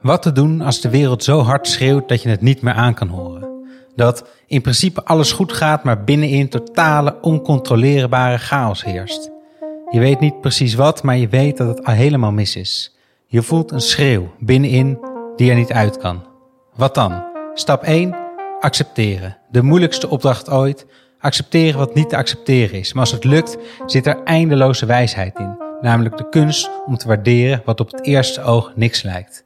Wat te doen als de wereld zo hard schreeuwt dat je het niet meer aan kan horen? Dat in principe alles goed gaat, maar binnenin totale oncontroleerbare chaos heerst. Je weet niet precies wat, maar je weet dat het al helemaal mis is. Je voelt een schreeuw binnenin die er niet uit kan. Wat dan? Stap 1. Accepteren. De moeilijkste opdracht ooit. Accepteren wat niet te accepteren is. Maar als het lukt, zit er eindeloze wijsheid in. Namelijk de kunst om te waarderen wat op het eerste oog niks lijkt.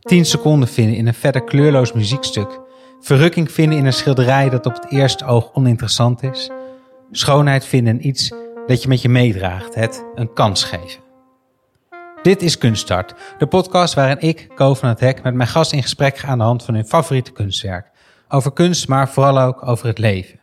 10 seconden vinden in een verder kleurloos muziekstuk. Verrukking vinden in een schilderij dat op het eerste oog oninteressant is. Schoonheid vinden in iets dat je met je meedraagt. Het een kans geven. Dit is Kunststart, de podcast waarin ik, Ko van het Hek, met mijn gast in gesprek ga aan de hand van hun favoriete kunstwerk. Over kunst, maar vooral ook over het leven.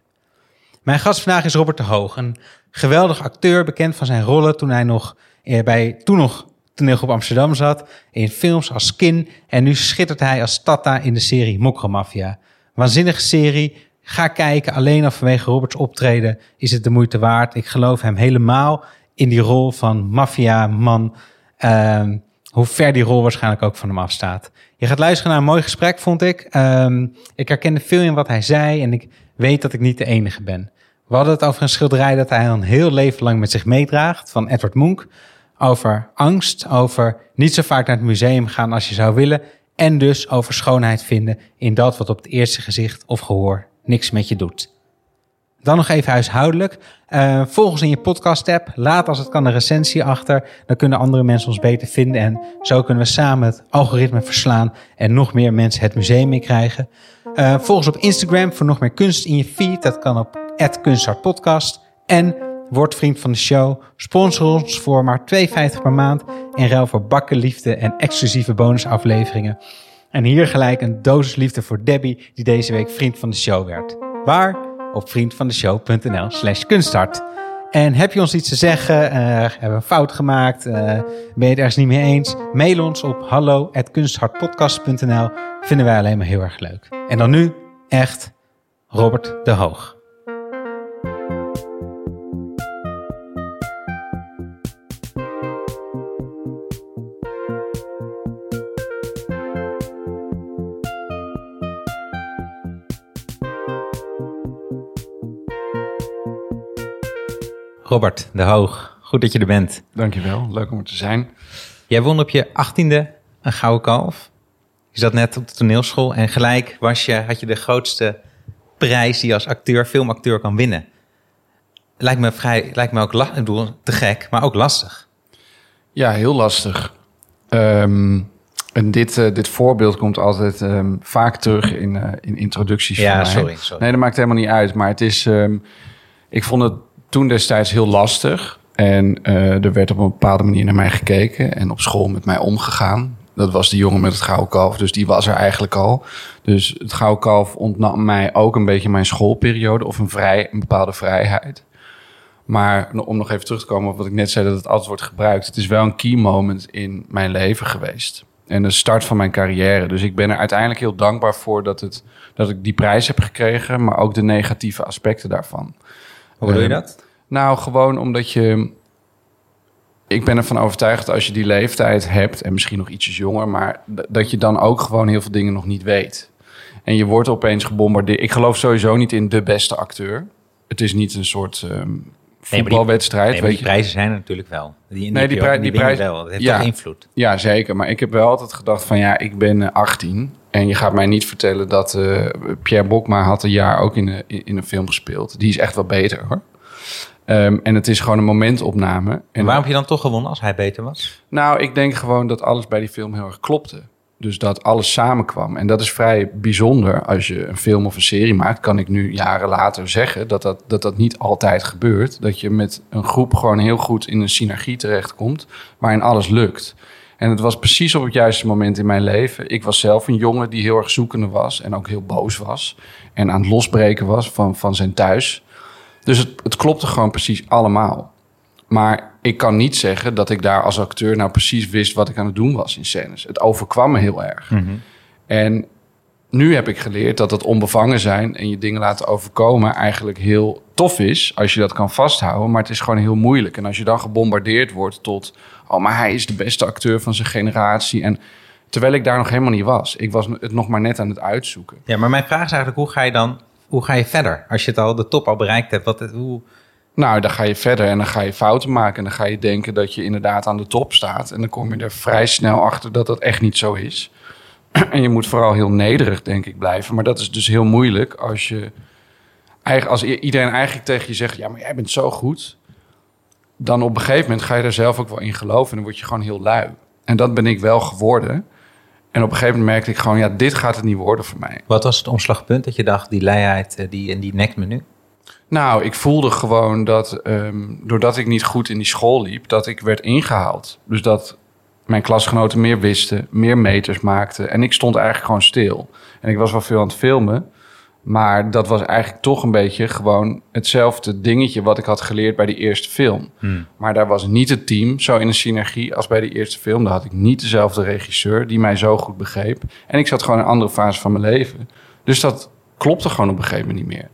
Mijn gast vandaag is Robert de Hoog, een geweldig acteur, bekend van zijn rollen toen hij nog bij toen nog toneelgroep Amsterdam zat, in films als Skin en nu schittert hij als Tata in de serie Mokromafia. Waanzinnige serie, ga kijken, alleen al vanwege Roberts optreden is het de moeite waard. Ik geloof hem helemaal in die rol van maffia-man, ehm, hoe ver die rol waarschijnlijk ook van hem afstaat. Je gaat luisteren naar een mooi gesprek, vond ik. Ehm, ik herkende veel in wat hij zei en ik weet dat ik niet de enige ben. We hadden het over een schilderij dat hij al een heel leven lang met zich meedraagt, van Edward Munch. Over angst, over niet zo vaak naar het museum gaan als je zou willen. En dus over schoonheid vinden in dat wat op het eerste gezicht of gehoor niks met je doet. Dan nog even huishoudelijk. Uh, volg ons in je podcast-app. Laat als het kan een recensie achter. Dan kunnen andere mensen ons beter vinden. En zo kunnen we samen het algoritme verslaan. En nog meer mensen het museum mee krijgen. Uh, volg ons op Instagram voor nog meer kunst in je feed. Dat kan op @kunsthartpodcast. En word vriend van de show. Sponsor ons voor maar 2,50 per maand. En ruil voor bakken liefde en exclusieve bonusafleveringen. En hier gelijk een dosis liefde voor Debbie, die deze week vriend van de show werd. Waar? Op vriendvandeshow.nl slash kunststart. En heb je ons iets te zeggen? Uh, hebben we een fout gemaakt? Uh, ben je het ergens niet mee eens? Mail ons op hallo.kunsthartpodcast.nl. Vinden wij alleen maar heel erg leuk. En dan nu echt Robert de Hoog. Robert de Hoog, goed dat je er bent. Dankjewel, leuk om er te zijn. Jij won op je achttiende een gouden kalf. Je zat net op de toneelschool en gelijk was je, had je de grootste prijs die je als acteur, filmacteur kan winnen. Lijkt me, vrij, lijkt me ook ik bedoel, te gek, maar ook lastig. Ja, heel lastig. Um, en dit, uh, dit voorbeeld komt altijd um, vaak terug in, uh, in introducties ja, van mij. Sorry, sorry. Nee, dat maakt helemaal niet uit. Maar het is, um, ik vond het toen destijds heel lastig. En uh, er werd op een bepaalde manier naar mij gekeken en op school met mij omgegaan. Dat was de jongen met het gouden kalf, dus die was er eigenlijk al. Dus het gouden kalf ontnam mij ook een beetje mijn schoolperiode of een, vrij, een bepaalde vrijheid. Maar om nog even terug te komen op wat ik net zei, dat het altijd wordt gebruikt. Het is wel een key moment in mijn leven geweest. En de start van mijn carrière. Dus ik ben er uiteindelijk heel dankbaar voor dat, het, dat ik die prijs heb gekregen, maar ook de negatieve aspecten daarvan. Hoe bedoel je dat? Nou, gewoon omdat je. Ik ben ervan overtuigd dat als je die leeftijd hebt, en misschien nog ietsjes jonger, maar dat je dan ook gewoon heel veel dingen nog niet weet. En je wordt opeens gebombardeerd. Ik geloof sowieso niet in de beste acteur. Het is niet een soort um, voetbalwedstrijd. Nee, die, die prijzen zijn er natuurlijk wel. Die, nee, die, die, die, prijzen wel. Dat heeft ja, toch invloed. Ja, zeker. Maar ik heb wel altijd gedacht van ja, ik ben 18 en je gaat mij niet vertellen dat uh, Pierre Bokma had een jaar ook in, een, in een film gespeeld. Die is echt wel beter hoor. Um, en het is gewoon een momentopname. En, en waarom heb je dan toch gewonnen als hij beter was? Nou, ik denk gewoon dat alles bij die film heel erg klopte. Dus dat alles samenkwam. En dat is vrij bijzonder als je een film of een serie maakt. Kan ik nu jaren later zeggen dat dat, dat, dat niet altijd gebeurt. Dat je met een groep gewoon heel goed in een synergie terechtkomt. Waarin alles lukt. En het was precies op het juiste moment in mijn leven. Ik was zelf een jongen die heel erg zoekende was. En ook heel boos was. En aan het losbreken was van, van zijn thuis. Dus het, het klopte gewoon precies allemaal. Maar ik kan niet zeggen dat ik daar als acteur nou precies wist wat ik aan het doen was in scènes. Het overkwam me heel erg. Mm -hmm. En nu heb ik geleerd dat het onbevangen zijn en je dingen laten overkomen eigenlijk heel tof is als je dat kan vasthouden. Maar het is gewoon heel moeilijk. En als je dan gebombardeerd wordt tot, oh, maar hij is de beste acteur van zijn generatie. En Terwijl ik daar nog helemaal niet was. Ik was het nog maar net aan het uitzoeken. Ja, maar mijn vraag is eigenlijk, hoe ga je dan hoe ga je verder? Als je het al de top al bereikt hebt, wat, hoe... Nou, dan ga je verder en dan ga je fouten maken. En dan ga je denken dat je inderdaad aan de top staat. En dan kom je er vrij snel achter dat dat echt niet zo is. En je moet vooral heel nederig, denk ik, blijven. Maar dat is dus heel moeilijk als je... Als iedereen eigenlijk tegen je zegt... ja, maar jij bent zo goed... dan op een gegeven moment ga je er zelf ook wel in geloven... en dan word je gewoon heel lui. En dat ben ik wel geworden... En op een gegeven moment merkte ik gewoon, ja, dit gaat het niet worden voor mij. Wat was het omslagpunt dat je dacht, die leiheid, eh, die, en die nekt me nu? Nou, ik voelde gewoon dat, ehm, doordat ik niet goed in die school liep, dat ik werd ingehaald. Dus dat mijn klasgenoten meer wisten, meer meters maakten. En ik stond eigenlijk gewoon stil. En ik was wel veel aan het filmen. Maar dat was eigenlijk toch een beetje gewoon hetzelfde dingetje wat ik had geleerd bij die eerste film. Hmm. Maar daar was niet het team zo in een synergie als bij die eerste film. Daar had ik niet dezelfde regisseur die mij zo goed begreep. En ik zat gewoon in een andere fase van mijn leven. Dus dat klopte gewoon op een gegeven moment niet meer.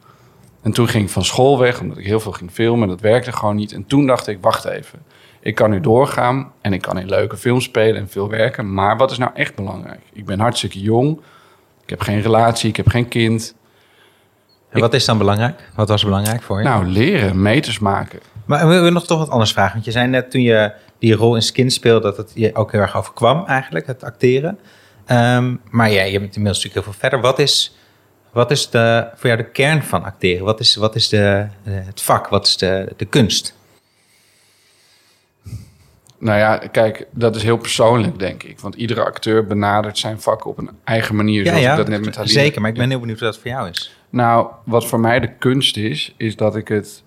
En toen ging ik van school weg, omdat ik heel veel ging filmen. Dat werkte gewoon niet. En toen dacht ik, wacht even. Ik kan nu doorgaan en ik kan in leuke films spelen en veel werken. Maar wat is nou echt belangrijk? Ik ben hartstikke jong. Ik heb geen relatie, ik heb geen kind. En wat is dan belangrijk? Wat was belangrijk voor je? Nou, leren, meters maken. Maar we willen nog toch wat anders vragen. Want je zei net toen je die rol in Skin speelde... dat het je ook heel erg overkwam eigenlijk, het acteren. Um, maar ja, je bent inmiddels natuurlijk heel veel verder. Wat is, wat is de, voor jou de kern van acteren? Wat is, wat is de, het vak? Wat is de, de kunst? Nou ja, kijk, dat is heel persoonlijk, denk ik. Want iedere acteur benadert zijn vak op een eigen manier. Ja, zoals ja, ik dat net met. Zeker, maar ik ben heel benieuwd wat dat voor jou is. Nou, wat voor mij de kunst is, is dat ik het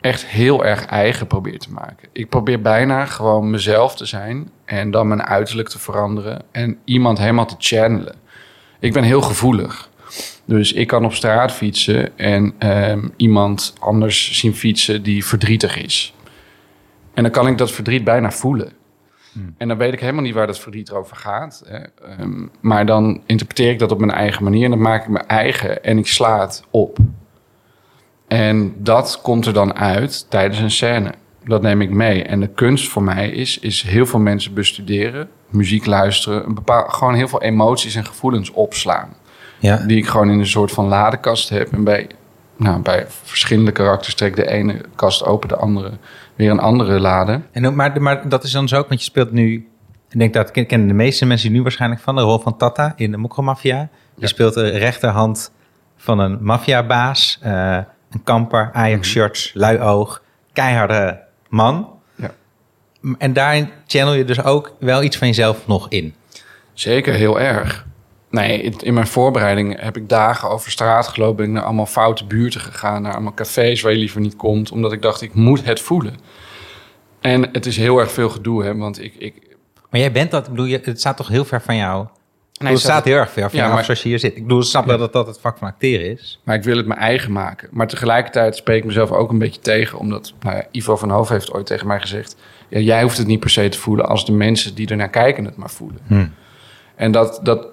echt heel erg eigen probeer te maken. Ik probeer bijna gewoon mezelf te zijn en dan mijn uiterlijk te veranderen en iemand helemaal te channelen. Ik ben heel gevoelig. Dus ik kan op straat fietsen en ehm, iemand anders zien fietsen die verdrietig is. En dan kan ik dat verdriet bijna voelen. Hmm. En dan weet ik helemaal niet waar dat verdriet over gaat. Hè. Ehm, maar dan interpreteer ik dat op mijn eigen manier en dan maak ik mijn eigen en ik sla het op. En dat komt er dan uit tijdens een scène. Dat neem ik mee. En de kunst voor mij is, is heel veel mensen bestuderen, muziek luisteren, een bepaal, gewoon heel veel emoties en gevoelens opslaan. Ja. Die ik gewoon in een soort van ladekast heb. En bij, nou, bij verschillende karakters trek de ene kast open, de andere weer een andere lade. En, maar, maar dat is dan zo ook, want je speelt nu... Ik denk dat kennen de meeste mensen nu waarschijnlijk van de rol van Tata in de Mokromafia. Je speelt de rechterhand van een maffiabaas, uh, een kamper, Ajax-shirts, mm lui oog, keiharde man. Ja. En daarin channel je dus ook wel iets van jezelf nog in. Zeker, heel erg. Nee, in mijn voorbereiding heb ik dagen over straat gelopen. Ben ik naar allemaal foute buurten gegaan. Naar allemaal cafés waar je liever niet komt. Omdat ik dacht, ik moet het voelen. En het is heel erg veel gedoe, hè. Want ik... ik... Maar jij bent dat, bedoel je, het staat toch heel ver van jou? Nee, het staat heel erg ver van ja, maar, zoals je hier zit. Ik bedoel, snap ja. dat dat het vak van acteren is. Maar ik wil het mijn eigen maken. Maar tegelijkertijd spreek ik mezelf ook een beetje tegen. Omdat nou ja, Ivo van Hoofd heeft ooit tegen mij gezegd... Ja, jij hoeft het niet per se te voelen als de mensen die ernaar kijken het maar voelen. Hm. En dat, dat,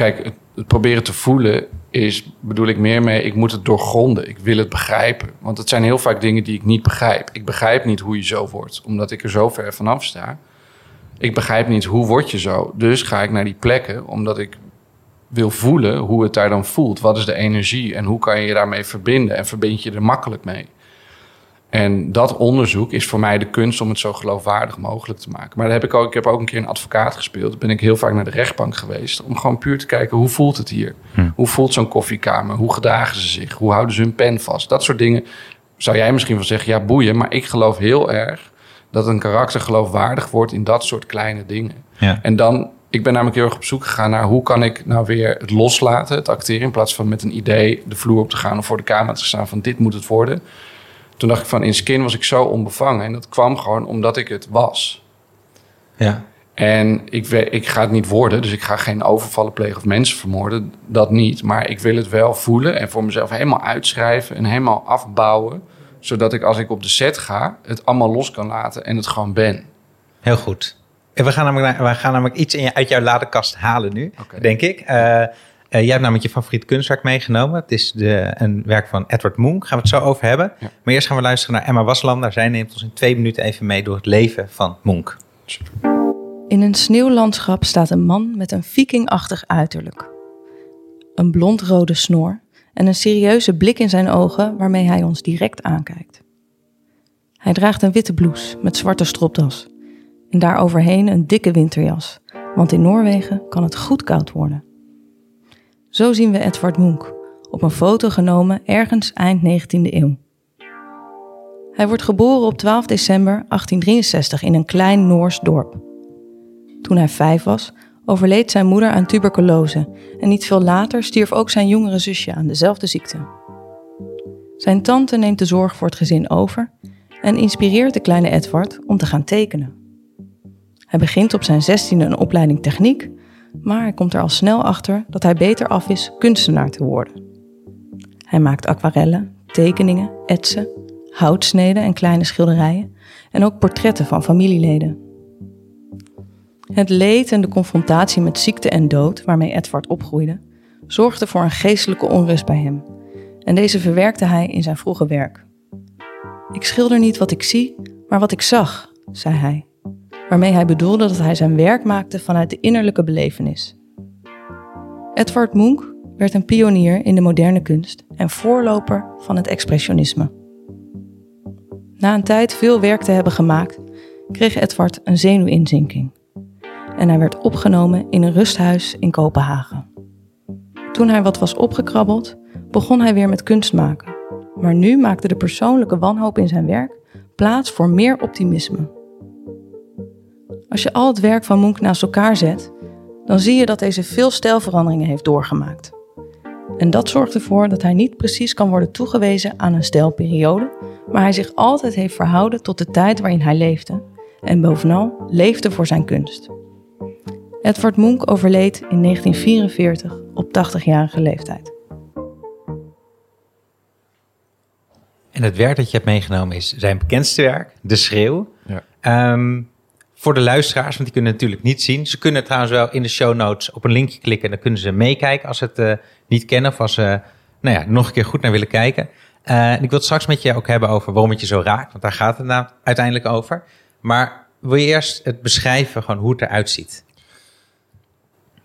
kijk, het, proberen te voelen is, bedoel ik meer mee, ik moet het doorgronden. Ik wil het begrijpen. Want het zijn heel vaak dingen die ik niet begrijp. Ik begrijp niet hoe je zo wordt, omdat ik er zo ver vanaf sta. Ik begrijp niet hoe word je zo. Dus ga ik naar die plekken, omdat ik wil voelen hoe het daar dan voelt. Wat is de energie en hoe kan je je daarmee verbinden? En verbind je er makkelijk mee? En dat onderzoek is voor mij de kunst om het zo geloofwaardig mogelijk te maken. Maar heb ik, ook, ik heb ook een keer een advocaat gespeeld. ben ik heel vaak naar de rechtbank geweest. Om gewoon puur te kijken, hoe voelt het hier? Hm. Hoe voelt zo'n koffiekamer? Hoe gedragen ze zich? Hoe houden ze hun pen vast? Dat soort dingen zou jij misschien wel zeggen, ja boeien. Maar ik geloof heel erg dat een karakter geloofwaardig wordt in dat soort kleine dingen. Ja. En dan, ik ben namelijk heel erg op zoek gegaan naar hoe kan ik nou weer het loslaten, het acteren. In plaats van met een idee de vloer op te gaan of voor de camera te staan van dit moet het worden toen dacht ik van in Skin was ik zo onbevangen. En dat kwam gewoon omdat ik het was. Ja. En ik, ik ga het niet worden, dus ik ga geen overvallen plegen of mensen vermoorden. Dat niet. Maar ik wil het wel voelen en voor mezelf helemaal uitschrijven en helemaal afbouwen. Zodat ik als ik op de set ga, het allemaal los kan laten en het gewoon ben. Heel goed. En we gaan namelijk, we gaan namelijk iets in je, uit jouw ladekast halen nu, denk ik. Uh, jij hebt namelijk je favoriet kunstwerk meegenomen. Het is de, een werk van Edward Munch. Gaan we het zo over hebben. Maar eerst gaan we luisteren naar Emma Waslander. Zij neemt ons in twee minuten even mee door het leven van Munch. In een sneeuwlandschap staat een man met een vikingachtig uiterlijk. Een blondrode snor en een serieuze blik in zijn ogen waarmee hij ons direct aankijkt. Hij draagt een witte blouse met zwarte stropdas en daaroverheen een dikke winterjas, want in Noorwegen kan het goed koud worden. Zo zien we Edvard Munch op een foto genomen ergens eind 19e eeuw. Hij wordt geboren op 12 december 1863 in een klein Noors dorp. Toen hij vijf was, overleed zijn moeder aan tuberculose en niet veel later stierf ook zijn jongere zusje aan dezelfde ziekte. Zijn tante neemt de zorg voor het gezin over en inspireert de kleine Edward om te gaan tekenen. Hij begint op zijn zestiende een opleiding techniek, maar hij komt er al snel achter dat hij beter af is kunstenaar te worden. Hij maakt aquarellen, tekeningen, etsen, houtsneden en kleine schilderijen en ook portretten van familieleden. Het leed en de confrontatie met ziekte en dood waarmee Edward opgroeide, zorgde voor een geestelijke onrust bij hem. En deze verwerkte hij in zijn vroege werk. Ik schilder niet wat ik zie, maar wat ik zag, zei hij, waarmee hij bedoelde dat hij zijn werk maakte vanuit de innerlijke belevenis. Edward Munch werd een pionier in de moderne kunst en voorloper van het expressionisme. Na een tijd veel werk te hebben gemaakt, kreeg Edward een zenuwinzinking. En hij werd opgenomen in een rusthuis in Kopenhagen. Toen hij wat was opgekrabbeld, begon hij weer met kunst maken. Maar nu maakte de persoonlijke wanhoop in zijn werk plaats voor meer optimisme. Als je al het werk van Munch naast elkaar zet, dan zie je dat deze veel stijlveranderingen heeft doorgemaakt. En dat zorgt ervoor dat hij niet precies kan worden toegewezen aan een stijlperiode, maar hij zich altijd heeft verhouden tot de tijd waarin hij leefde en bovenal leefde voor zijn kunst. Edward Munch overleed in 1944 op 80-jarige leeftijd. En het werk dat je hebt meegenomen is zijn bekendste werk, De Schreeuw. Ja. Ehm, voor de luisteraars, want die kunnen het natuurlijk niet zien. Ze kunnen trouwens wel in de show notes op een linkje klikken. En dan kunnen ze meekijken als ze het uh, niet kennen of als ze nou ja, nog een keer goed naar willen kijken. Uh, en ik wil het straks met je ook hebben over waarom het je zo raakt, want daar gaat het nou uiteindelijk over. Maar wil je eerst het beschrijven, gewoon hoe het eruit ziet?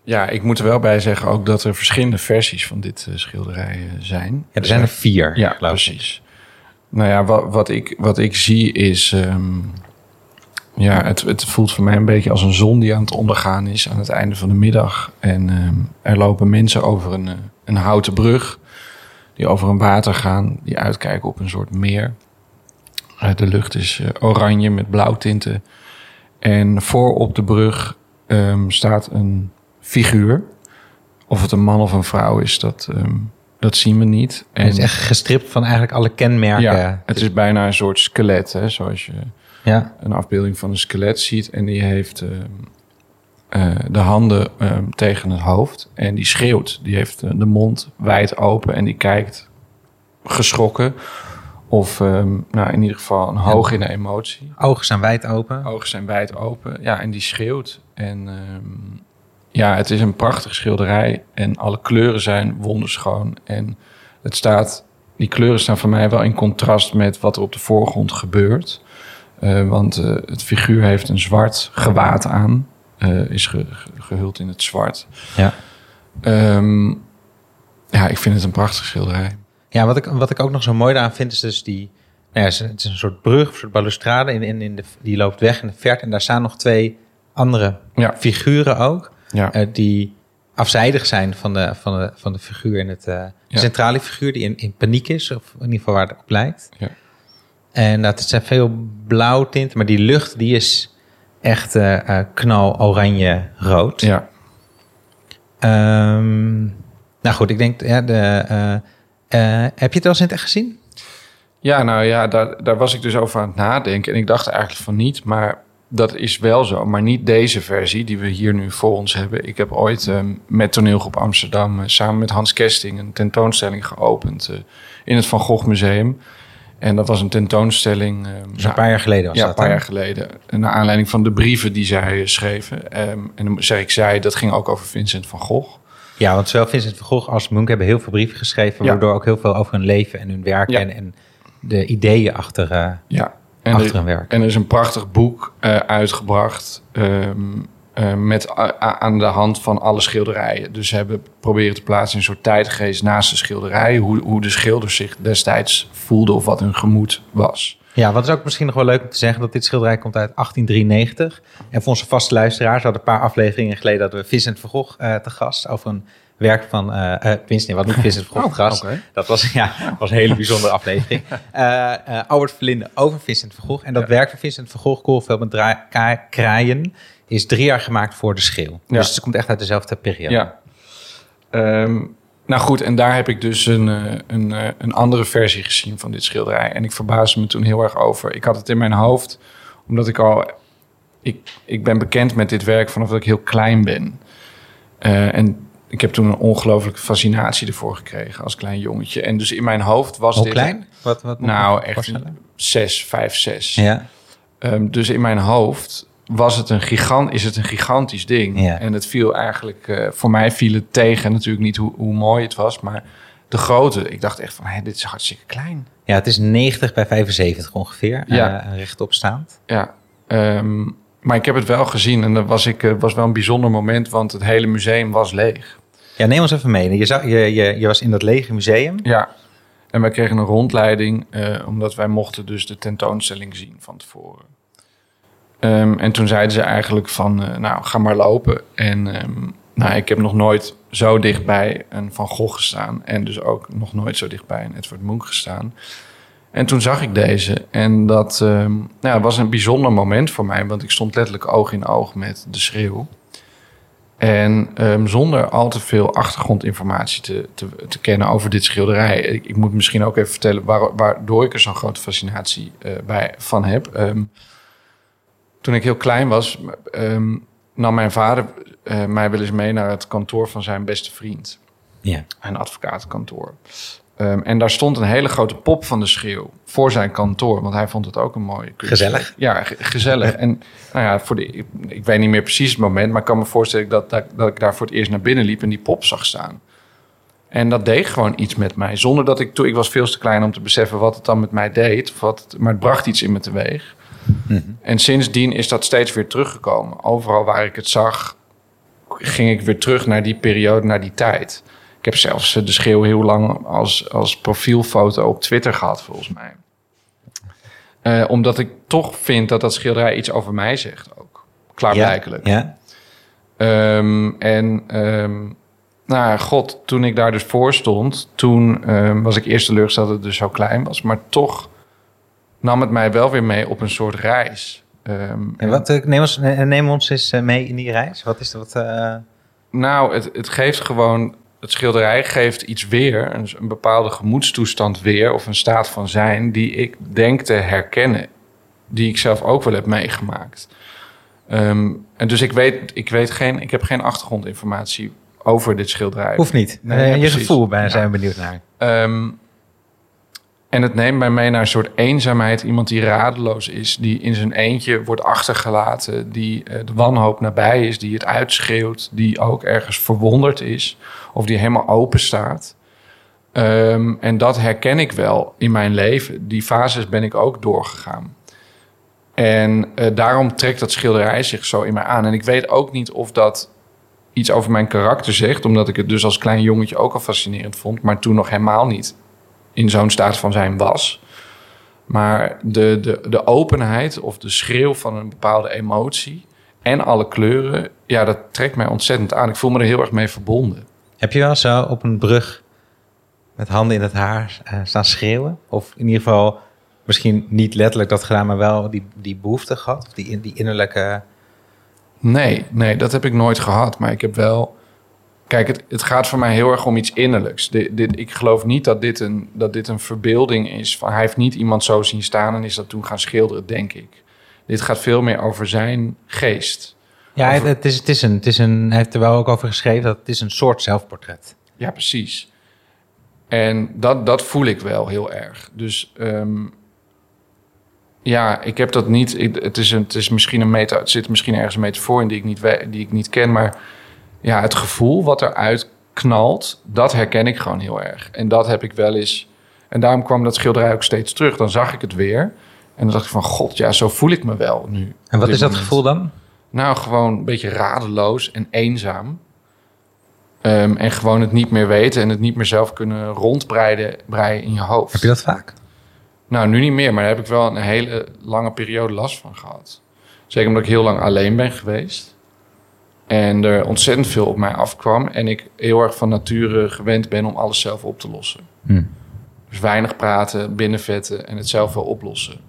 Ja, ik moet er wel bij zeggen ook dat er verschillende versies van dit uh, schilderij zijn. Ja, er zijn er vier. Ja, precies. Nou ja, wat, wat, ik, wat ik zie is. Um, ja, het, het voelt voor mij een beetje als een zon die aan het ondergaan is aan het einde van de middag. En um, er lopen mensen over een, een houten brug die over een water gaan, die uitkijken op een soort meer. Uh, de lucht is uh, oranje met blauwtinten. En voor op de brug um, staat een figuur. Of het een man of een vrouw is, dat, um, dat zien we niet. En het is echt gestript van eigenlijk alle kenmerken. Ja, het is bijna een soort skelet, hè, zoals je ja. een afbeelding van een skelet ziet. En die heeft uh, uh, de handen uh, tegen het hoofd. En die schreeuwt. Die heeft de mond wijd open en die kijkt geschrokken. Of um, nou, in ieder geval een hoog in de emotie. Ogen zijn wijd open. Ogen zijn wijd open. Ja, en die schreeuwt. En um, ja, het is een prachtig schilderij. En alle kleuren zijn wonderschoon. En het staat, die kleuren staan voor mij wel in contrast met wat er op de voorgrond gebeurt. Uh, want uh, het figuur heeft een zwart gewaad aan. Uh, is ge, ge, gehuld in het zwart. Ja. Um, ja, ik vind het een prachtig schilderij. Ja, wat ik, wat ik ook nog zo mooi aan vind, is dus die... Nou ja, het is een soort brug, een soort balustrade. In, in, in de, die loopt weg in de verte. En daar staan nog twee andere ja. figuren ook. Ja. Die afzijdig zijn van de, van de, van de figuur in het... Centrale figuur die in, in paniek is. Of in ieder geval waar het op lijkt. Ja. En dat zijn veel blauwtinten. Maar die lucht die is echt uh, knal oranje rood. Ja. Um, nou goed, ik denk... Ja, de, uh, heb je het al eens in het echt gezien? Ja, nou ja, daar, daar was ik dus over aan het nadenken. En ik dacht eigenlijk van niet, maar dat is wel zo. Maar niet deze versie die we hier nu voor ons hebben. Ik heb ooit uh, met Toneelgroep Amsterdam... Samen met Hans Kesting een tentoonstelling geopend... In het Van Gogh Museum. En dat was een tentoonstelling... dus een paar jaar geleden was ja, dat, een paar jaar geleden. Naar aanleiding van de brieven die zij schreven. Um, en dan zei ik zij, dat ging ook over Vincent van Gogh. Ja, want zowel Vincent van Gogh als Munch hebben heel veel brieven geschreven... Ja. waardoor ook heel veel over hun leven en hun werk... Ja. En, en de ideeën achter, uh, ja. en achter er, hun werk. En er is een prachtig boek uh, uitgebracht... Um, eh, met aan de hand van alle schilderijen. Dus hebben proberen te plaatsen in een soort tijdgeest naast de schilderijen. Hoe, hoe de schilders zich destijds voelden of wat hun gemoed was. Ja, wat is ook misschien nog wel leuk om te zeggen, dat dit schilderij komt uit 1893. En voor onze vaste luisteraars, we hadden een paar afleveringen geleden dat we Vincent van Gogh eh, te gast over een werk van, tenminste, nee, wat niet Vincent van Gogh te gast. Dat was, ja, was een hele bijzondere aflevering. Eh, Albert Verlinde over Vincent van Gogh. En dat werk van Vincent van Gogh, Koolveld met kraaien, is drie jaar gemaakt voor de schil. Ja. Dus het komt echt uit dezelfde periode. Ja. Ehm, nou goed, en daar heb ik dus een, eh, een, eh, een andere versie gezien van dit schilderij. En ik verbaasde me toen heel erg over. Ik had het in mijn hoofd, omdat ik al... Ik, ik ben bekend met dit werk vanaf dat ik heel klein ben. Eh, en ik heb toen een ongelooflijke fascinatie ervoor gekregen als klein jongetje. En dus in mijn hoofd was Hoe dit... klein? Wat, wat Nou, echt voorstellen? een zes, vijf, zes. Ja. Ehm, dus in mijn hoofd was het een gigant, is het een gigantisch ding. Ja. En het viel eigenlijk, eh, voor mij viel het tegen. Natuurlijk niet hoe, hoe mooi het was, maar de grootte. Ik dacht echt van, hé, dit is hartstikke klein. ja, het is 90 bij 75 ongeveer, Ja. eh, rechtop staand. Ja, ehm, maar ik heb het wel gezien en dat was, ik, eh, was wel een bijzonder moment, want het hele museum was leeg. Ja, neem ons even mee. Je, zag, je, je, je was in dat lege museum. Ja, en wij kregen een rondleiding, eh, omdat wij mochten dus de tentoonstelling zien van tevoren. Ehm, en toen zeiden ze eigenlijk van, eh, nou, ga maar lopen. En ehm, nou, ik heb nog nooit zo dichtbij een Van Gogh gestaan. En dus ook nog nooit zo dichtbij een Edward Munch gestaan. En toen zag ik deze. En dat ehm, nou, was een bijzonder moment voor mij. Want ik stond letterlijk oog in oog met de schreeuw. En zonder al te veel achtergrondinformatie te, te, te kennen over dit schilderij. Ik, moet misschien ook even vertellen waar, waardoor ik er zo'n grote fascinatie eh, bij, van heb. Ehm, toen ik heel klein was, ehm, nam mijn vader eh, mij wel eens mee naar het kantoor van zijn beste vriend. Ja. Een advocatenkantoor. Ehm, en daar stond een hele grote pop van de schreeuw voor zijn kantoor. Want hij vond het ook een mooi kunstwerk. Gezellig. Ja, ge- gezellig. En nou ja, voor de, ik, ik weet niet meer precies het moment... maar ik kan me voorstellen dat, dat, dat ik daar voor het eerst naar binnen liep... en die pop zag staan. En dat deed gewoon iets met mij. Zonder dat ik... Toen, ik was veel te klein om te beseffen wat het dan met mij deed. Of wat maar het bracht iets in me teweeg. En sindsdien is dat steeds weer teruggekomen. Overal waar ik het zag, ging ik weer terug naar die periode, naar die tijd. Ik heb zelfs eh, de schreeuw heel lang als, als profielfoto op Twitter gehad, volgens mij. Eh, omdat ik toch vind dat dat schilderij iets over mij zegt ook. Klaarblijkelijk. Ja. Ehm, en ehm, nou ja, god, toen ik daar dus voor stond, toen ehm, was ik eerst teleurgesteld dat het dus zo klein was. Maar toch nam het mij wel weer mee op een soort reis. Ehm, En wat, eh, neem, ons, eh, neem ons eens eh, mee in die reis. Wat is eh, Nou, het, het geeft gewoon. Het schilderij geeft iets weer, een, een bepaalde gemoedstoestand weer, of een staat van zijn, die ik denk te herkennen. Die ik zelf ook wel heb meegemaakt. Ehm, en dus ik weet, ik weet geen, ik heb geen achtergrondinformatie over dit schilderij. hoeft niet. Nee, je precies. gevoel, bij zijn we benieuwd naar. Ehm, en het neemt mij mee naar een soort eenzaamheid. Iemand die radeloos is, die in zijn eentje wordt achtergelaten, die eh, de wanhoop nabij is, die het uitschreeuwt, die ook ergens verwonderd is of die helemaal open staat. Ehm, en dat herken ik wel in mijn leven. Die fases ben ik ook doorgegaan. En eh, daarom trekt dat schilderij zich zo in mij aan. En ik weet ook niet of dat iets over mijn karakter zegt, omdat ik het dus als klein jongetje ook al fascinerend vond, maar toen nog helemaal niet in zo'n staat van zijn was. Maar de, de, de openheid of de schreeuw van een bepaalde emotie en alle kleuren, ja, dat trekt mij ontzettend aan. Ik voel me er heel erg mee verbonden. Heb je wel zo op een brug met handen in het haar eh, staan schreeuwen? Of in ieder geval misschien niet letterlijk dat gedaan, maar wel die, die behoefte gehad? Of die, die innerlijke... Nee, nee, dat heb ik nooit gehad. Maar ik heb wel. Kijk, het, het gaat voor mij heel erg om iets innerlijks. Dit, dit, ik geloof niet dat dit, een, dat dit een verbeelding is. Van, hij heeft niet iemand zo zien staan en is dat toen gaan schilderen, denk ik. Dit gaat veel meer over zijn geest. Ja, Over- het, is, het, is een, het is een... Hij heeft er wel ook over geschreven dat het is een soort zelfportret. Ja, precies. En dat, dat voel ik wel heel erg. Dus ehm, ja, ik heb dat niet. Ik, het, is een, het is misschien een meta. Het zit misschien ergens een metafoor in die ik niet, die ik niet ken. Maar ja, het gevoel wat eruit knalt, dat herken ik gewoon heel erg. En dat heb ik wel eens. En daarom kwam dat schilderij ook steeds terug. Dan zag ik het weer. En dan dacht ik van, god, ja, zo voel ik me wel nu. En wat is dat moment. gevoel dan? Nou, gewoon een beetje radeloos en eenzaam. Ehm, en gewoon het niet meer weten en het niet meer zelf kunnen rondbreiden breien in je hoofd. Heb je dat vaak? Nou, nu niet meer, maar daar heb ik wel een hele lange periode last van gehad. Zeker omdat ik heel lang alleen ben geweest. En er ontzettend veel op mij afkwam. En ik heel erg van nature gewend ben om alles zelf op te lossen. Hm. Dus weinig praten, binnenvetten en het zelf wel oplossen.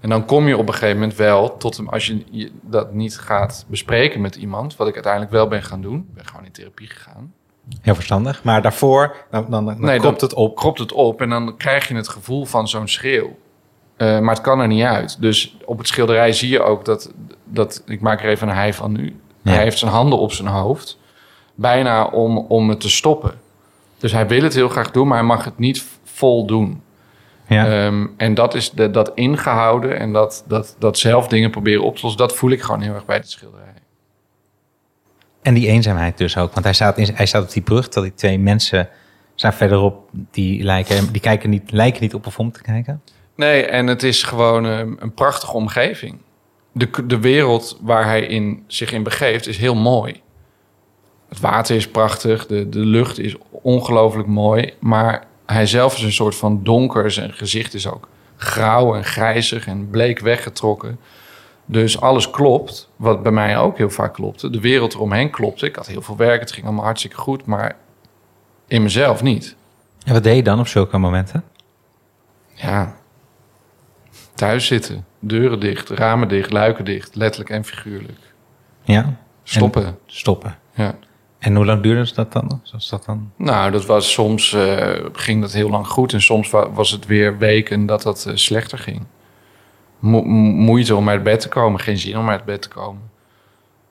En dan kom je op een gegeven moment wel tot hem, als je dat niet gaat bespreken met iemand, wat ik uiteindelijk wel ben gaan doen. Ik ben gewoon in therapie gegaan. Heel verstandig. Maar daarvoor, dan, dan, dan Nee, klopt dan het op. Kropt het op en dan krijg je het gevoel van zo'n schreeuw. Eh, maar het kan er niet uit. Dus op het schilderij zie je ook dat, dat ik maak er even een hij van nu. Ja. Hij heeft zijn handen op zijn hoofd. Bijna om, om het te stoppen. Dus hij wil het heel graag doen, maar hij mag het niet vol doen. Ja. Ehm, en dat is de, dat ingehouden en dat, dat, dat zelf dingen proberen op te lossen, dat voel ik gewoon heel erg bij dit schilderij. En die eenzaamheid dus ook. Want hij staat, in, hij staat op die brug, dat die twee mensen staan verderop, die, lijken, die kijken niet, lijken niet op of om te kijken. Nee, en het is gewoon ehm, een prachtige omgeving. De, de wereld waar hij in, zich in begeeft is heel mooi. Het water is prachtig, de, de lucht is ongelooflijk mooi. Maar hij zelf is een soort van donker. Zijn gezicht is ook grauw en grijzig en bleek weggetrokken. Dus alles klopt, wat bij mij ook heel vaak klopte. De wereld eromheen klopte. Ik had heel veel werk, het ging allemaal hartstikke goed. Maar in mezelf niet. En wat deed je dan op zulke momenten? Ja, thuis zitten. Deuren dicht, ramen dicht, luiken dicht. Letterlijk en figuurlijk. Ja? Stoppen. Stoppen. Ja. En hoe lang duurde dat dan? Zoals dat dan? Nou, dat was soms eh, ging dat heel lang goed. En soms wa- was het weer weken dat dat eh, slechter ging. Mo- mo- moeite om uit bed te komen. Geen zin om uit bed te komen.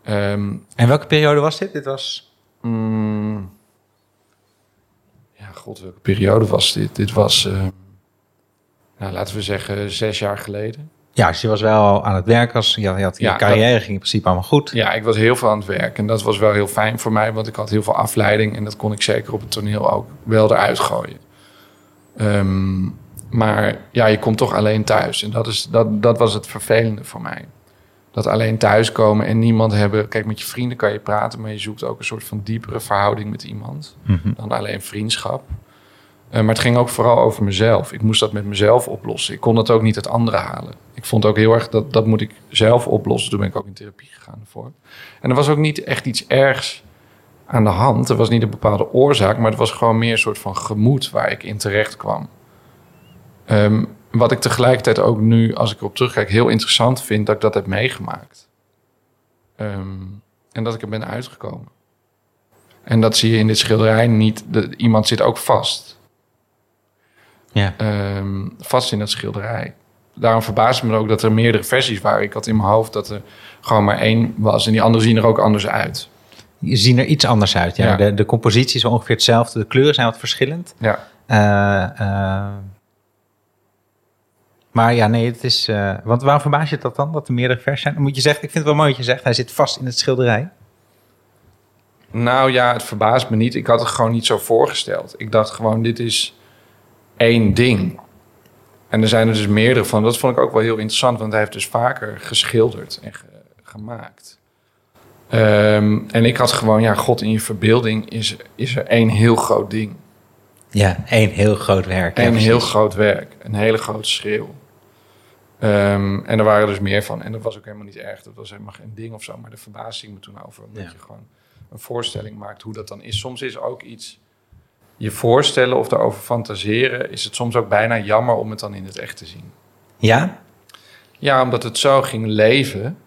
Ehm, En welke periode was dit? Dit was... mm, ja, god, welke periode was dit? Dit was, eh, nou, laten we zeggen, zes jaar geleden. Ja, dus je was wel aan het werk. Als, je had, je, had- je Ja, carrière ging in principe allemaal goed. Ja, ik was heel veel aan het werk. En dat was wel heel fijn voor mij, want ik had heel veel afleiding. En dat kon ik zeker op het toneel ook wel eruit gooien. Ehm, maar ja, je komt toch alleen thuis. En dat, is, dat, dat was het vervelende voor mij. Dat alleen thuiskomen en niemand hebben... Kijk, met je vrienden kan je praten, maar je zoekt ook een soort van diepere verhouding met iemand. Mhm. Dan alleen vriendschap. Eh, maar het ging ook vooral over mezelf. Ik moest dat met mezelf oplossen. Ik kon dat ook niet uit anderen halen. Ik vond ook heel erg dat dat moet ik zelf oplossen. Toen ben ik ook in therapie gegaan ervoor. En er was ook niet echt iets ergs aan de hand. Er was niet een bepaalde oorzaak, maar het was gewoon meer een soort van gemoed waar ik in terecht kwam. Ehm, wat ik tegelijkertijd ook nu, als ik erop terugkijk, heel interessant vind dat ik dat heb meegemaakt. Ehm, en dat ik er ben uitgekomen. En dat zie je in dit schilderij niet. Iemand zit ook vast. Ja. Ehm, vast in dat schilderij. Daarom verbaast me ook dat er meerdere versies waren. Ik had in mijn hoofd dat er gewoon maar één was. En die anderen zien er ook anders uit. Je zien er iets anders uit. Ja. Ja. De, de compositie is ongeveer hetzelfde. De kleuren zijn wat verschillend. Ja. Eh, eh, maar ja, nee, het is... eh, want waarom verbaas je dat dan, dat er meerdere versies zijn? Dan moet je zeggen, ik vind het wel mooi dat je zegt, hij zit vast in het schilderij. Nou ja, het verbaast me niet. Ik had het gewoon niet zo voorgesteld. Ik dacht gewoon, dit is één ding. En er zijn er dus meerdere van. Dat vond ik ook wel heel interessant, want hij heeft dus vaker geschilderd en ge- gemaakt. Ehm, en ik had gewoon, ja, God, in je verbeelding is, is er één heel groot ding. Ja, één heel groot werk. Ja, een heel groot werk. Een hele grote schreeuw. Ehm, en er waren dus meer van. En dat was ook helemaal niet erg. Dat was helemaal geen ding of zo. Maar verbaasde ik me toen over. Omdat Ja. je gewoon een voorstelling maakt hoe dat dan is. Soms is ook iets je voorstellen of daarover fantaseren... is het soms ook bijna jammer om het dan in het echt te zien. Ja? Ja, omdat het zo ging leven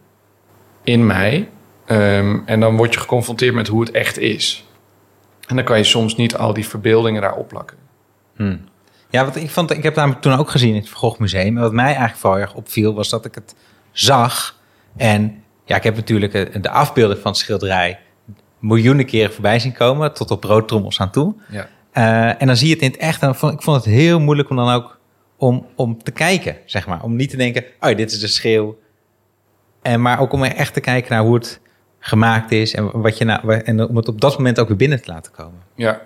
in mij. Ehm, en dan word je geconfronteerd met hoe het echt is. En dan kan je soms niet al die verbeeldingen daar opplakken. Hm. Ja, wat ik vond, ik heb namelijk toen ook gezien in het Van Gogh Museum. En wat mij eigenlijk vooral erg opviel, was dat ik het zag. En ja, ik heb natuurlijk eh, de afbeelding van het schilderij miljoenen keren voorbij zien komen, tot op broodtrommels aan toe. Ja. Eh, en dan zie je het in het echt. En ik vond het heel moeilijk om dan ook om, om te kijken, zeg maar. Om niet te denken, oh, dit is de schreeuw. En maar ook om echt te kijken naar hoe het gemaakt is. En, wat je nou, en om het op dat moment ook weer binnen te laten komen. Ja.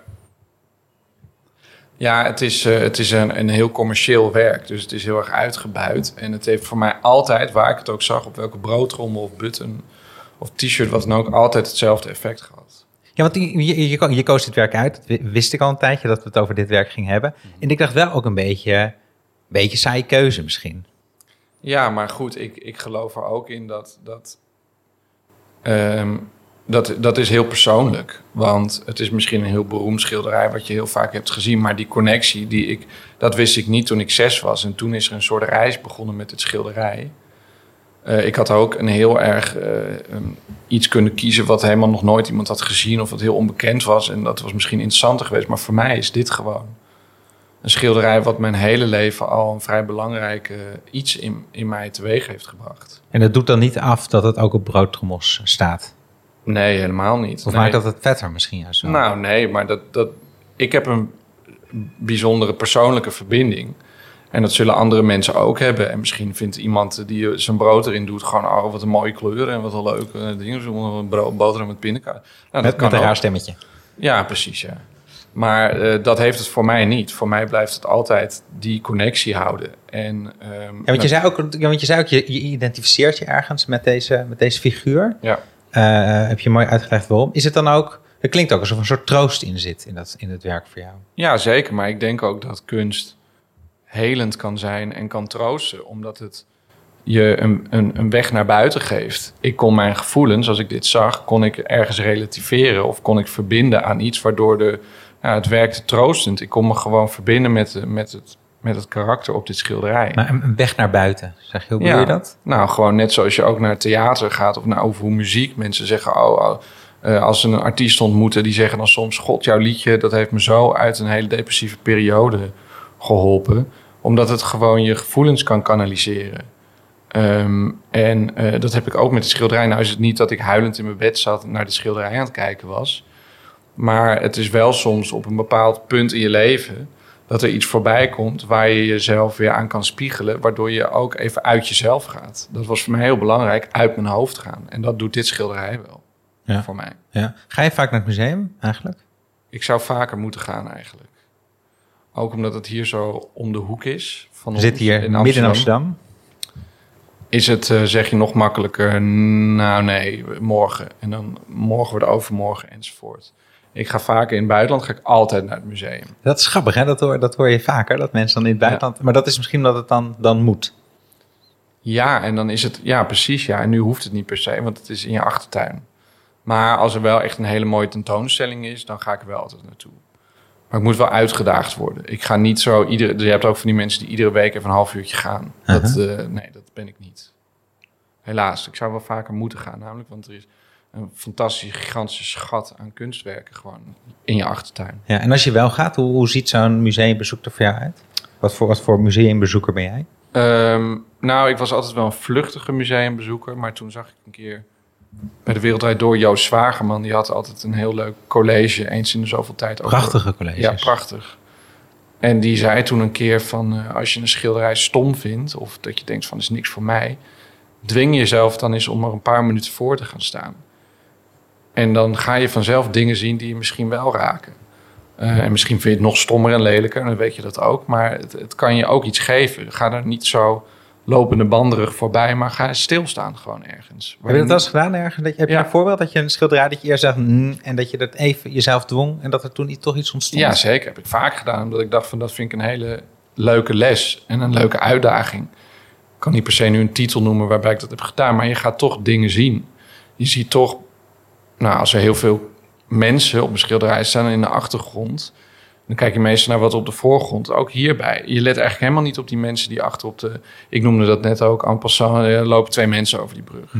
Ja, het is, eh, het is een, een heel commercieel werk. Dus het is heel erg uitgebuit. En het heeft voor mij altijd, waar ik het ook zag, op welke broodrommel of button of t-shirt, wat dan ook, altijd hetzelfde effect gehad. Ja, want je, je, koos dit werk uit. Dat wi- wist ik al een tijdje dat we het over dit werk gingen hebben. En ik dacht wel ook een beetje, beetje saaie keuze misschien. Ja, maar goed, ik, ik geloof er ook in dat dat, ehm, dat dat is heel persoonlijk. Want het is misschien een heel beroemd schilderij wat je heel vaak hebt gezien. Maar die connectie, die ik, dat wist ik niet toen ik zes was. En toen is er een soort reis begonnen met het schilderij. Eh, ik had ook een heel erg eh, iets kunnen kiezen wat helemaal nog nooit iemand had gezien of wat heel onbekend was. En dat was misschien interessanter geweest. Maar voor mij is dit gewoon een schilderij wat mijn hele leven al een vrij belangrijk iets in, in mij teweeg heeft gebracht. En dat doet dan niet af dat het ook op broodtrommels staat. Nee, helemaal niet. Of nee. maakt dat het vetter misschien juist wel? Nou, nee, maar dat, dat, ik heb een bijzondere persoonlijke verbinding. En dat zullen andere mensen ook hebben. En misschien vindt iemand die zijn brood erin doet... gewoon, oh, wat een mooie kleur en wat een leuke dingen. Zo'n brood, boterham met pindakaas. Nou, dat met, een raar stemmetje. Ja, precies, ja. Maar eh, dat heeft het voor mij niet. Voor mij blijft het altijd die connectie houden. En, ehm, Ja, want je zei ook, ja, want je, zei ook je, je identificeert je ergens met deze, met deze figuur. ja. Eh, heb je mooi uitgelegd waarom. Is het dan ook... Het klinkt ook alsof er een soort troost in zit in, dat, in het werk voor jou. Ja, zeker. Maar ik denk ook dat kunst helend kan zijn en kan troosten. Omdat het je een, een, een weg naar buiten geeft. Ik kon mijn gevoelens, als ik dit zag, kon ik ergens relativeren. Of kon ik verbinden aan iets waardoor de, nou, het werkte troostend. Ik kon me gewoon verbinden met, met, het, met het karakter op dit schilderij. Maar een, een weg naar buiten, zeg je. Hoe bedoel je dat? Nou, gewoon net zoals je ook naar theater gaat of naar over hoe muziek. Mensen zeggen, oh, oh, eh, als ze een artiest ontmoeten, die zeggen dan soms: God, jouw liedje, dat heeft me zo uit een hele depressieve periode geholpen. Omdat het gewoon je gevoelens kan kanaliseren. Ehm, en eh, dat heb ik ook met de schilderij. Nou is het niet dat ik huilend in mijn bed zat en naar de schilderij aan het kijken was. Maar het is wel soms op een bepaald punt in je leven dat er iets voorbij komt waar je jezelf weer aan kan spiegelen, waardoor je ook even uit jezelf gaat. Dat was voor mij heel belangrijk, uit mijn hoofd gaan. En dat doet dit schilderij wel Ja. voor mij. Ja. Ga je vaak naar het museum eigenlijk? Ik zou vaker moeten gaan eigenlijk. Ook omdat het hier zo om de hoek is. Van We zitten ons hier midden in Amsterdam. Is het, eh, zeg je nog makkelijker, nou nee, morgen. En dan morgen wordt overmorgen enzovoort. Ik ga vaker in het buitenland, ga ik altijd naar het museum. Dat is grappig, hè? Dat hoor, dat hoor je vaker, dat mensen dan in het buitenland... Maar dat is misschien omdat het dan, dan moet. Ja, en dan is het, ja precies, ja. En nu hoeft het niet per se, want het is in je achtertuin. Maar als er wel echt een hele mooie tentoonstelling is, dan ga ik er wel altijd naartoe. Maar ik moet wel uitgedaagd worden. Ik ga niet zo iedere. Je hebt ook van die mensen die iedere week even een half uurtje gaan. Dat, eh, nee, dat ben ik niet. Helaas, ik zou wel vaker moeten gaan, namelijk, want er is een fantastische, gigantische schat aan kunstwerken gewoon in je achtertuin. Ja, en als je wel gaat, hoe, hoe ziet zo'n museumbezoek er voor jou uit? Wat voor, wat voor museumbezoeker ben jij? Ehm, nou, ik was altijd wel een vluchtige museumbezoeker, maar toen zag ik een keer bij de Wereldrijd door Joost Zwagerman. Die had altijd een heel leuk college, eens in de zoveel tijd. over- Prachtige colleges. Ja, prachtig. En die zei toen een keer van, eh, als je een schilderij stom vindt... of dat je denkt van, is niks voor mij... dwing jezelf dan eens om er een paar minuten voor te gaan staan. En dan ga je vanzelf dingen zien die je misschien wel raken. Eh, en misschien vind je het nog stommer en lelijker, dan weet je dat ook. Maar het, het kan je ook iets geven. Ga er niet zo lopende banderig voorbij, maar ga stilstaan gewoon ergens. Heb je dat wel eens gedaan ergens? Dat je, heb je Ja. een voorbeeld dat je een schilderij dat je eerst zegt "Mm", en dat je dat even jezelf dwong en dat er toen toch iets ontstond? Ja, zeker. Heb ik vaak gedaan. Omdat ik dacht van dat vind ik een hele leuke les en een leuke uitdaging. Ik kan niet per se nu een titel noemen waarbij ik dat heb gedaan. Maar je gaat toch dingen zien. Je ziet toch, nou als er heel veel mensen op een schilderij staan in de achtergrond. Dan kijk je meestal naar wat op de voorgrond. Ook hierbij. Je let eigenlijk helemaal niet op die mensen die achter op de... Ik noemde dat net ook. En passant er lopen twee mensen over die brug.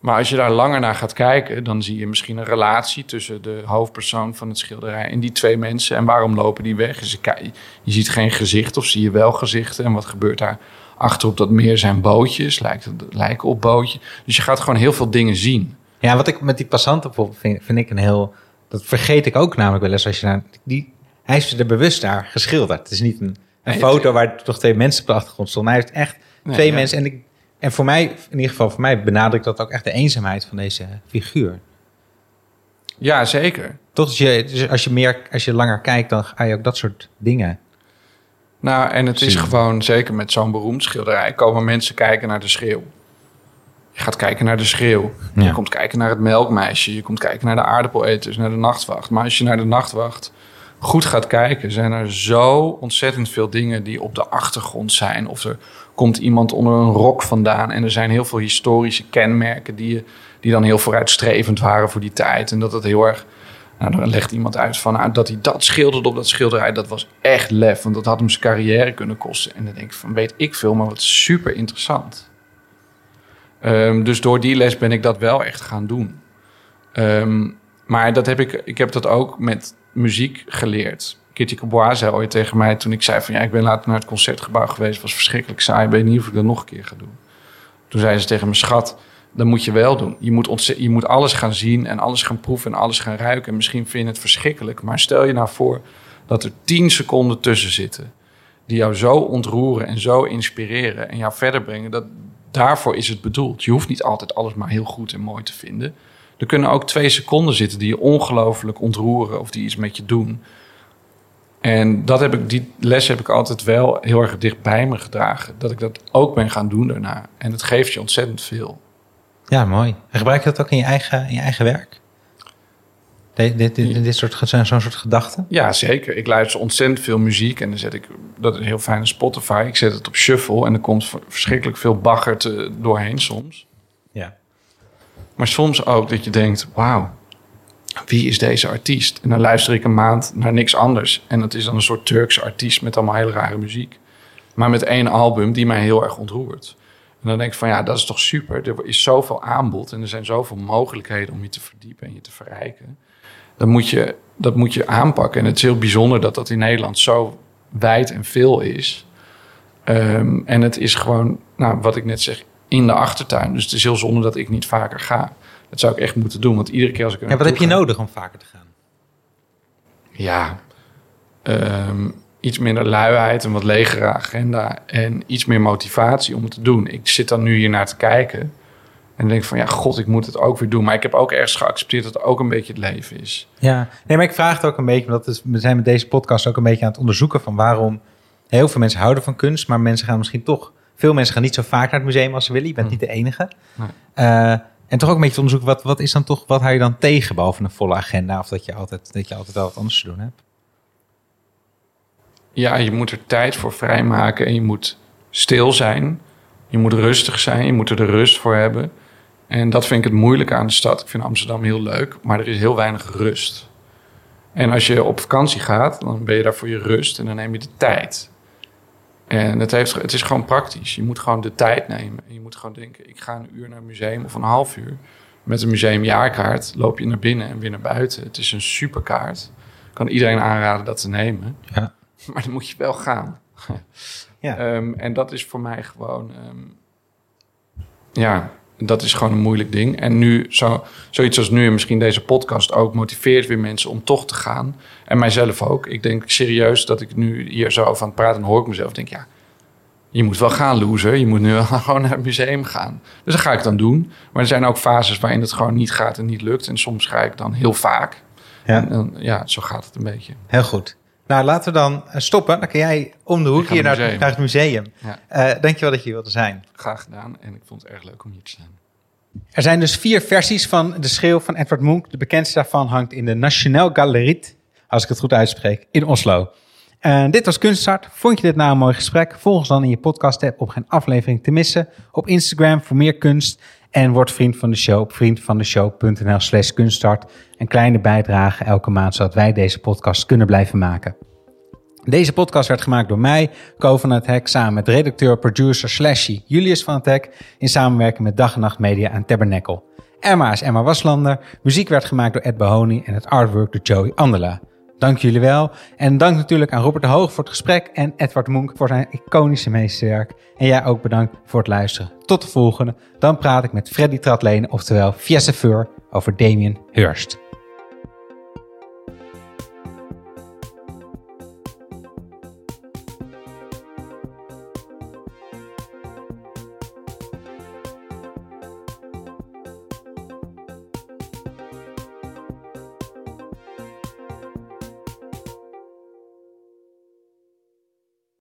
Maar als je daar langer naar gaat kijken, dan zie je misschien een relatie tussen de hoofdpersoon van het schilderij en die twee mensen. En waarom lopen die weg? Dus je, je ziet geen gezicht of zie je wel gezichten. En wat gebeurt daar achter op dat meer zijn bootjes, lijkt het, lijken op bootje. Dus je gaat gewoon heel veel dingen zien. Ja, wat ik met die passanten bijvoorbeeld vind, vind ik een heel... Dat vergeet ik ook namelijk wel eens als je naar... Die, hij heeft er bewust daar geschilderd. Het is niet een, een Nee, foto waar toch twee mensen op de achtergrond stonden. Hij heeft echt Nee, twee ja. mensen. En, ik, en voor mij, in ieder geval voor mij, benadrukt dat ook echt de eenzaamheid van deze figuur. Ja, zeker. Toch, als je, dus als je, meer, als je langer kijkt, dan ga je ook dat soort dingen... Nou, en het is Zien. gewoon, zeker met zo'n beroemd schilderij, komen mensen kijken naar de schreeuw. Je gaat kijken naar de schreeuw. Ja. Je komt kijken naar het melkmeisje. Je komt kijken naar de aardappeleters, naar de nachtwacht. Maar als je naar de nachtwacht goed gaat kijken, zijn er zo ontzettend veel dingen die op de achtergrond zijn. Of er komt iemand onder een rok vandaan. En er zijn heel veel historische kenmerken die, die dan heel vooruitstrevend waren voor die tijd. En dat het heel erg. Nou, dan legt iemand uit van nou, dat hij dat schilderde op dat schilderij. Dat was echt lef, want dat had hem zijn carrière kunnen kosten. En dan denk ik van weet ik veel, maar wat super interessant. Ehm, dus door die les ben ik dat wel echt gaan doen. Ehm, maar dat heb ik, ik heb dat ook met muziek geleerd. Kitty Cabois zei ooit tegen mij toen ik zei van ja, ik ben later naar het concertgebouw geweest, was verschrikkelijk saai, ik weet niet of ik dat nog een keer ga doen. Toen zei ze tegen me, schat, dat moet je wel doen. Je moet, je moet alles gaan zien en alles gaan proeven en alles gaan ruiken. En misschien vind je het verschrikkelijk, maar stel je nou voor dat er tien seconden tussen zitten die jou zo ontroeren en zo inspireren en jou verder brengen. Dat, daarvoor is het bedoeld. Je hoeft niet altijd alles maar heel goed en mooi te vinden. Er kunnen ook twee seconden zitten die je ongelooflijk ontroeren of die iets met je doen. En dat heb ik, die les heb ik altijd wel heel erg dicht bij me gedragen. Dat ik dat ook ben gaan doen daarna. En het geeft je ontzettend veel. Ja, mooi. En gebruik je dat ook in je eigen, in je eigen werk? Dit, dit, dit, dit soort, zo'n zo'n soort gedachten? Ja, zeker. Ik luister ontzettend veel muziek en dan zet ik, dat is heel fijn, Spotify. Ik zet het op shuffle en er komt verschrikkelijk veel bagger te, doorheen soms. Maar soms ook dat je denkt, wauw, wie is deze artiest? En dan luister ik een maand naar niks anders. En dat is dan een soort Turkse artiest met allemaal hele rare muziek. Maar met één album die mij heel erg ontroert. En dan denk ik van ja, dat is toch super. Er is zoveel aanbod en er zijn zoveel mogelijkheden om je te verdiepen en je te verrijken. Dat moet je, dat moet je aanpakken. En het is heel bijzonder dat dat in Nederland zo wijd en veel is. Ehm, en het is gewoon, nou, wat ik net zeg, in de achtertuin. Dus het is heel zonde dat ik niet vaker ga. Dat zou ik echt moeten doen, want iedere keer als ik Ja, wat heb je ga- nodig om vaker te gaan? Ja, ehm, iets minder luiheid, een wat legere agenda en iets meer motivatie om het te doen. Ik zit dan nu hier naar te kijken en denk van ja, god, ik moet het ook weer doen. Maar ik heb ook ergens geaccepteerd dat het ook een beetje het leven is. Ja, nee, maar ik vraag het ook een beetje, omdat we zijn met deze podcast ook een beetje aan het onderzoeken van waarom heel veel mensen houden van kunst, maar mensen gaan misschien toch, veel mensen gaan niet zo vaak naar het museum als ze willen. Je bent niet de enige. Eh, en toch ook een beetje te onderzoeken, wat, wat is dan toch, wat hou je dan tegen boven een volle agenda of dat je altijd, dat je altijd wel wat anders te doen hebt? Ja, je moet er tijd voor vrijmaken en je moet stil zijn. Je moet rustig zijn, je moet er de rust voor hebben. En dat vind ik het moeilijke aan de stad. Ik vind Amsterdam heel leuk, maar er is heel weinig rust. En als je op vakantie gaat, dan ben je daar voor je rust en dan neem je de tijd. En het, heeft, het is gewoon praktisch. Je moet gewoon de tijd nemen. En je moet gewoon denken, ik ga een uur naar een museum of een half uur. Met een museumjaarkaart loop je naar binnen en weer naar buiten. Het is een superkaart. Ik kan iedereen aanraden dat te nemen. Ja. Maar dan moet je wel gaan. Ja. Ehm, en dat is voor mij gewoon... ehm, ja, dat is gewoon een moeilijk ding. En nu, zo, zoiets als nu en misschien deze podcast ook... motiveert weer mensen om toch te gaan. En mijzelf ook. Ik denk serieus dat ik nu hier zo over aan het praten... en hoor ik mezelf denk, ja... Je moet wel gaan, loser. Je moet nu wel gewoon naar het museum gaan. Dus dat ga ik dan doen. Maar er zijn ook fases waarin het gewoon niet gaat en niet lukt. En soms ga ik dan heel vaak. Ja. En dan, ja, zo gaat het een beetje. Heel goed. Nou, laten we dan eh, stoppen. Dan kan jij om de hoek hier naar het naar museum. het museum. Ja. Eh, dankjewel dat je hier wilde zijn. Graag gedaan. En ik vond het erg leuk om hier te zijn. Er zijn dus vier versies van De Schreeuw van Edward Munch. De bekendste daarvan hangt in de Nationaal Galerie, als ik het goed uitspreek, in Oslo. En dit was Kunststart. Vond je dit nou een mooi gesprek? Volg ons dan in je podcast app om geen aflevering te missen. Op Instagram voor meer kunst. En word vriend van de show op vriendvandeshow.nl slash kunststart. Een kleine bijdrage elke maand, zodat wij deze podcast kunnen blijven maken. Deze podcast werd gemaakt door mij, Co van het Hek, samen met redacteur-producer Slashy Julius van het Hek, in samenwerking met Dag en Nacht Media en Tabernacle. Emma is Emma Waslander, muziek werd gemaakt door Ed Bahoni en het artwork door Joey Andela. Dank jullie wel en dank natuurlijk aan Robert de Hoog voor het gesprek en Edward Munch voor zijn iconische meesterwerk. En jij ook bedankt voor het luisteren. Tot de volgende, dan praat ik met Freddy Tratlene, oftewel Fiesse Feur, over Damien Hurst.